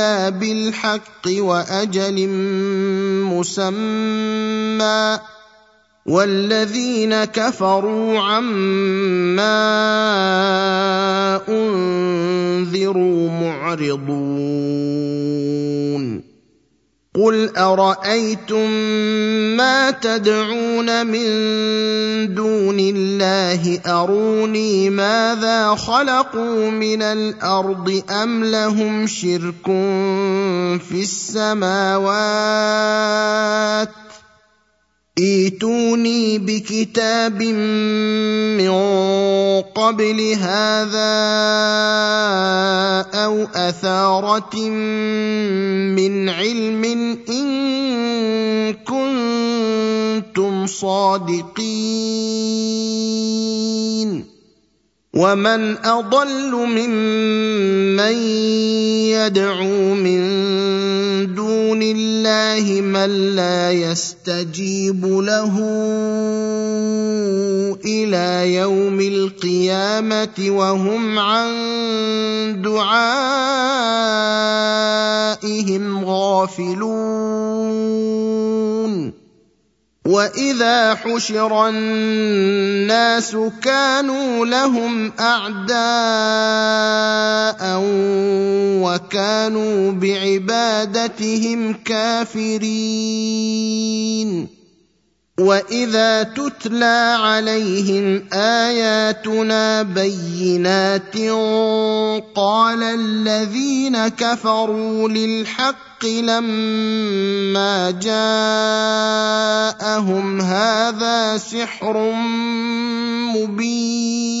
الا بالحق واجل مسمى والذين كفروا عما انذروا معرضون قل ارايتم ما تدعون من دون الله اروني ماذا خلقوا من الأرض ام لهم شرك في السماوات ايتوني بكتاب من قبل هذا أو أثارة من علم إن كنتم صادقين. ومن أضل ممن يدعو من الله من لا يستجيب له إلى يوم القيامة وهم عن دعائهم غافلون. وإذا حشر الناس كانوا لهم أعداء وكانوا بعبادتهم كافرين. وإذا تتلى عليهم آياتنا بينات قال الذين كفروا للحق لما جاءهم هذا سحر مبين.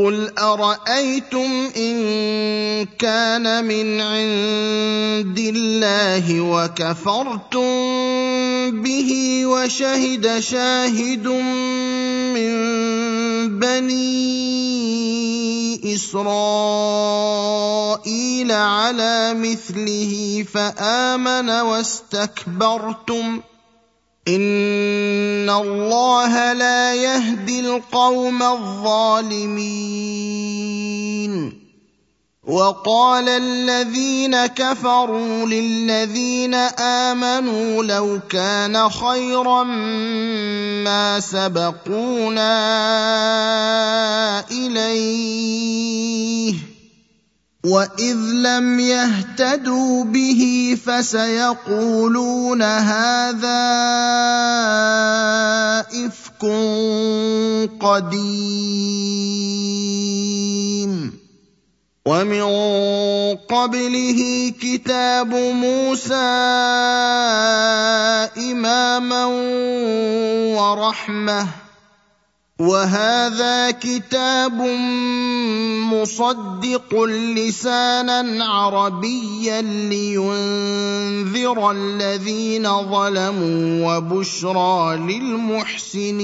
قل ارايتم ان كان من عند الله وكفرتم به وشهد شاهد من بني اسرائيل على مثله فامن واستكبرتم ان الله لا يهدي القوم الظالمين وقال الذين كفروا للذين امنوا لو كان خيرا ما سبقونا اليه واذ لم يهتدوا به فسيقولون هذا افك قديم ومن قبله كتاب موسى اماما ورحمه وهذا كتاب مصدق لسانا عربيا لينذر الذين ظلموا وبشرى للمحسنين.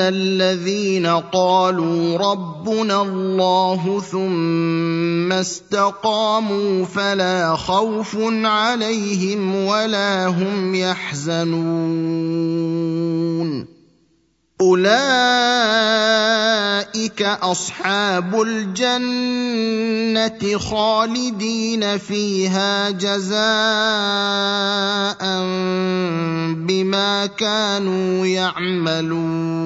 الذين قالوا ربنا الله ثم استقاموا فلا خوف عليهم ولا هم يحزنون اولئك اصحاب الجنه خالدين فيها جزاء بما كانوا يعملون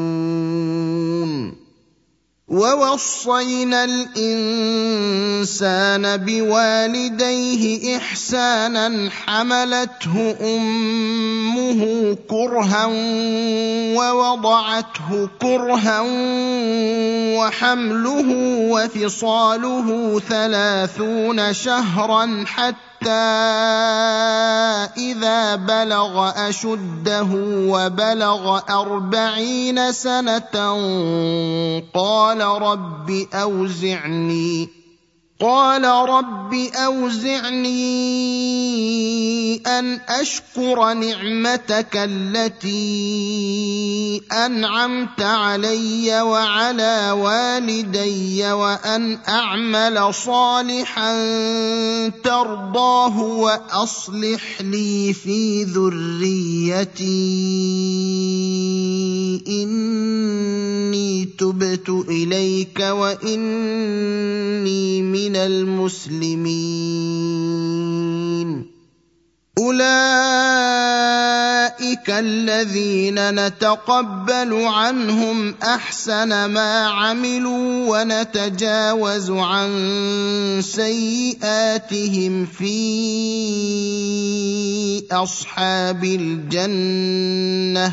ووصينا الانسان بوالديه احسانا حملته امه كرها ووضعته كرها وحمله وفصاله ثلاثون شهرا حتى إذا بلغ أشده وبلغ أربعين سنة قال رب أوزعني. قال رب أوزعني أن أشكر نعمتك التي أنعمت علي وعلى والدي وأن أعمل صالحا ترضاه وأصلح لي في ذريتي. إني تبت إليك وإني من من المسلمين. أولئك الذين نتقبل عنهم أحسن ما عملوا ونتجاوز عن سيئاتهم في أصحاب الجنة.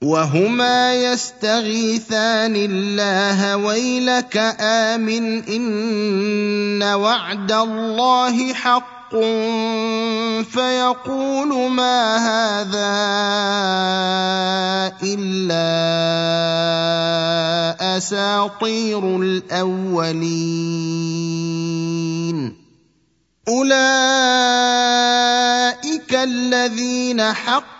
وهما يستغيثان الله ويلك آمن إن وعد الله حق فيقول ما هذا إلا أساطير الأولين. أولئك الذين حق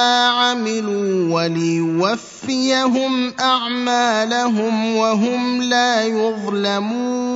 عملوا وليوفيهم أعمالهم وهم لا يظلمون.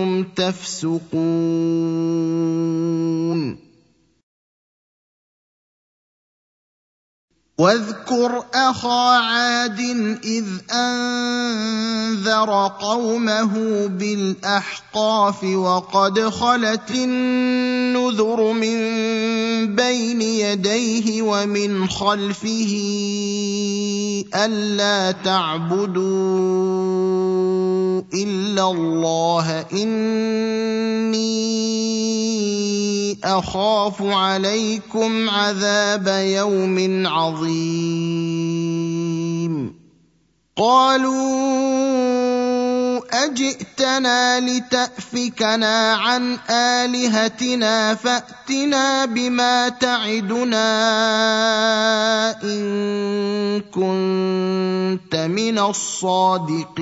تفسقون. واذكر أخا عاد إذ أنذر قومه بالأحقاف وقد خلت النذر من بين يديه ومن خلفه ألا تعبدوا إلا الله إني أخاف عليكم عذاب يوم عظيم. قالوا أجئتنا لتأفكنا عن آلهتنا فأتنا بما تعدنا إن كنت من الصادقين.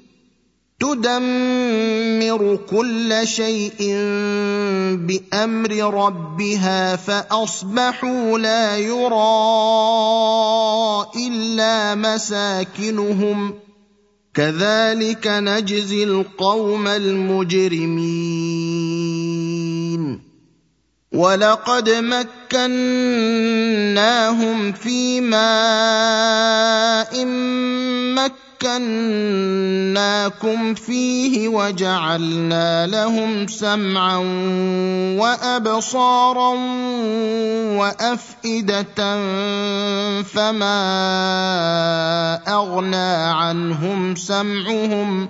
تدمر كل شيء بأمر ربها فأصبحوا لا يرى إلا مساكنهم. كذلك نجزي القوم المجرمين. ولقد مكناهم في ماء مكن مكناكم فيه وجعلنا لهم سمعا وأبصارا وأفئدة فما أغنى عنهم سمعهم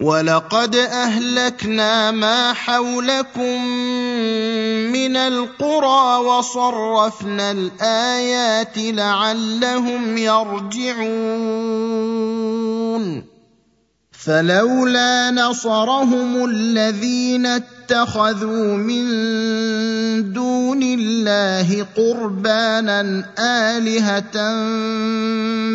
ولقد اهلكنا ما حولكم من القرى وصرفنا الايات لعلهم يرجعون فلولا نصرهم الذين اتخذوا من دون الله قربانا آلهة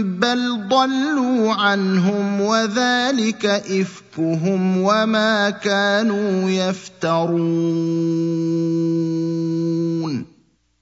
بل ضلوا عنهم وذلك إفكهم وما كانوا يفترون.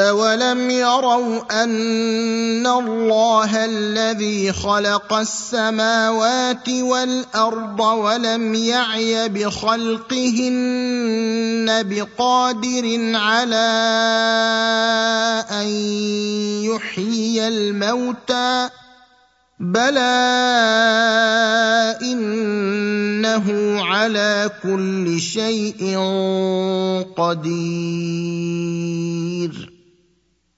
اولم يروا ان الله الذي خلق السماوات والارض ولم يعي بخلقهن بقادر على ان يحيي الموتى بلى انه على كل شيء قدير